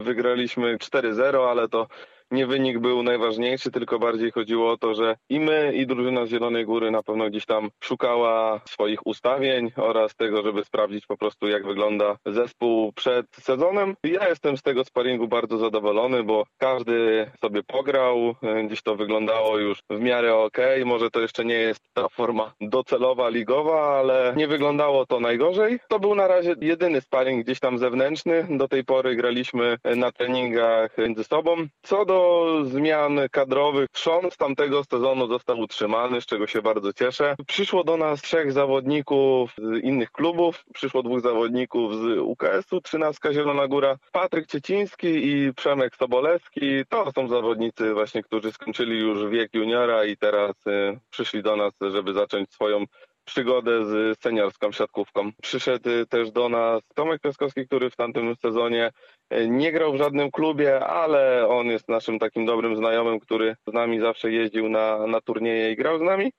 Wygraliśmy 4-0, ale to nie wynik był najważniejszy, tylko bardziej chodziło o to, że i my, i drużyna z Zielonej Góry na pewno gdzieś tam szukała swoich ustawień oraz tego, żeby sprawdzić po prostu jak wygląda zespół przed sezonem. Ja jestem z tego sparingu bardzo zadowolony, bo każdy sobie pograł, gdzieś to wyglądało już w miarę ok. Może to jeszcze nie jest ta forma docelowa, ligowa, ale nie wyglądało to najgorzej. To był na razie jedyny sparing gdzieś tam zewnętrzny. Do tej pory graliśmy na treningach między sobą. Co do zmian kadrowych, z tamtego sezonu został utrzymany, z czego się bardzo cieszę. Przyszło do nas trzech zawodników z innych klubów, przyszło dwóch zawodników z UKS-u, 13 Zielona Góra, Patryk Cieciński i Przemek Sobolewski. To są zawodnicy właśnie, którzy skończyli już wiek juniora i teraz y, przyszli do nas, żeby zacząć swoją przygodę z seniorską siatkówką. Przyszedł też do nas Tomek Piaskowski, który w tamtym sezonie nie grał w żadnym klubie, ale on jest naszym takim dobrym znajomym, który z nami zawsze jeździł na, na turnieje i grał z nami.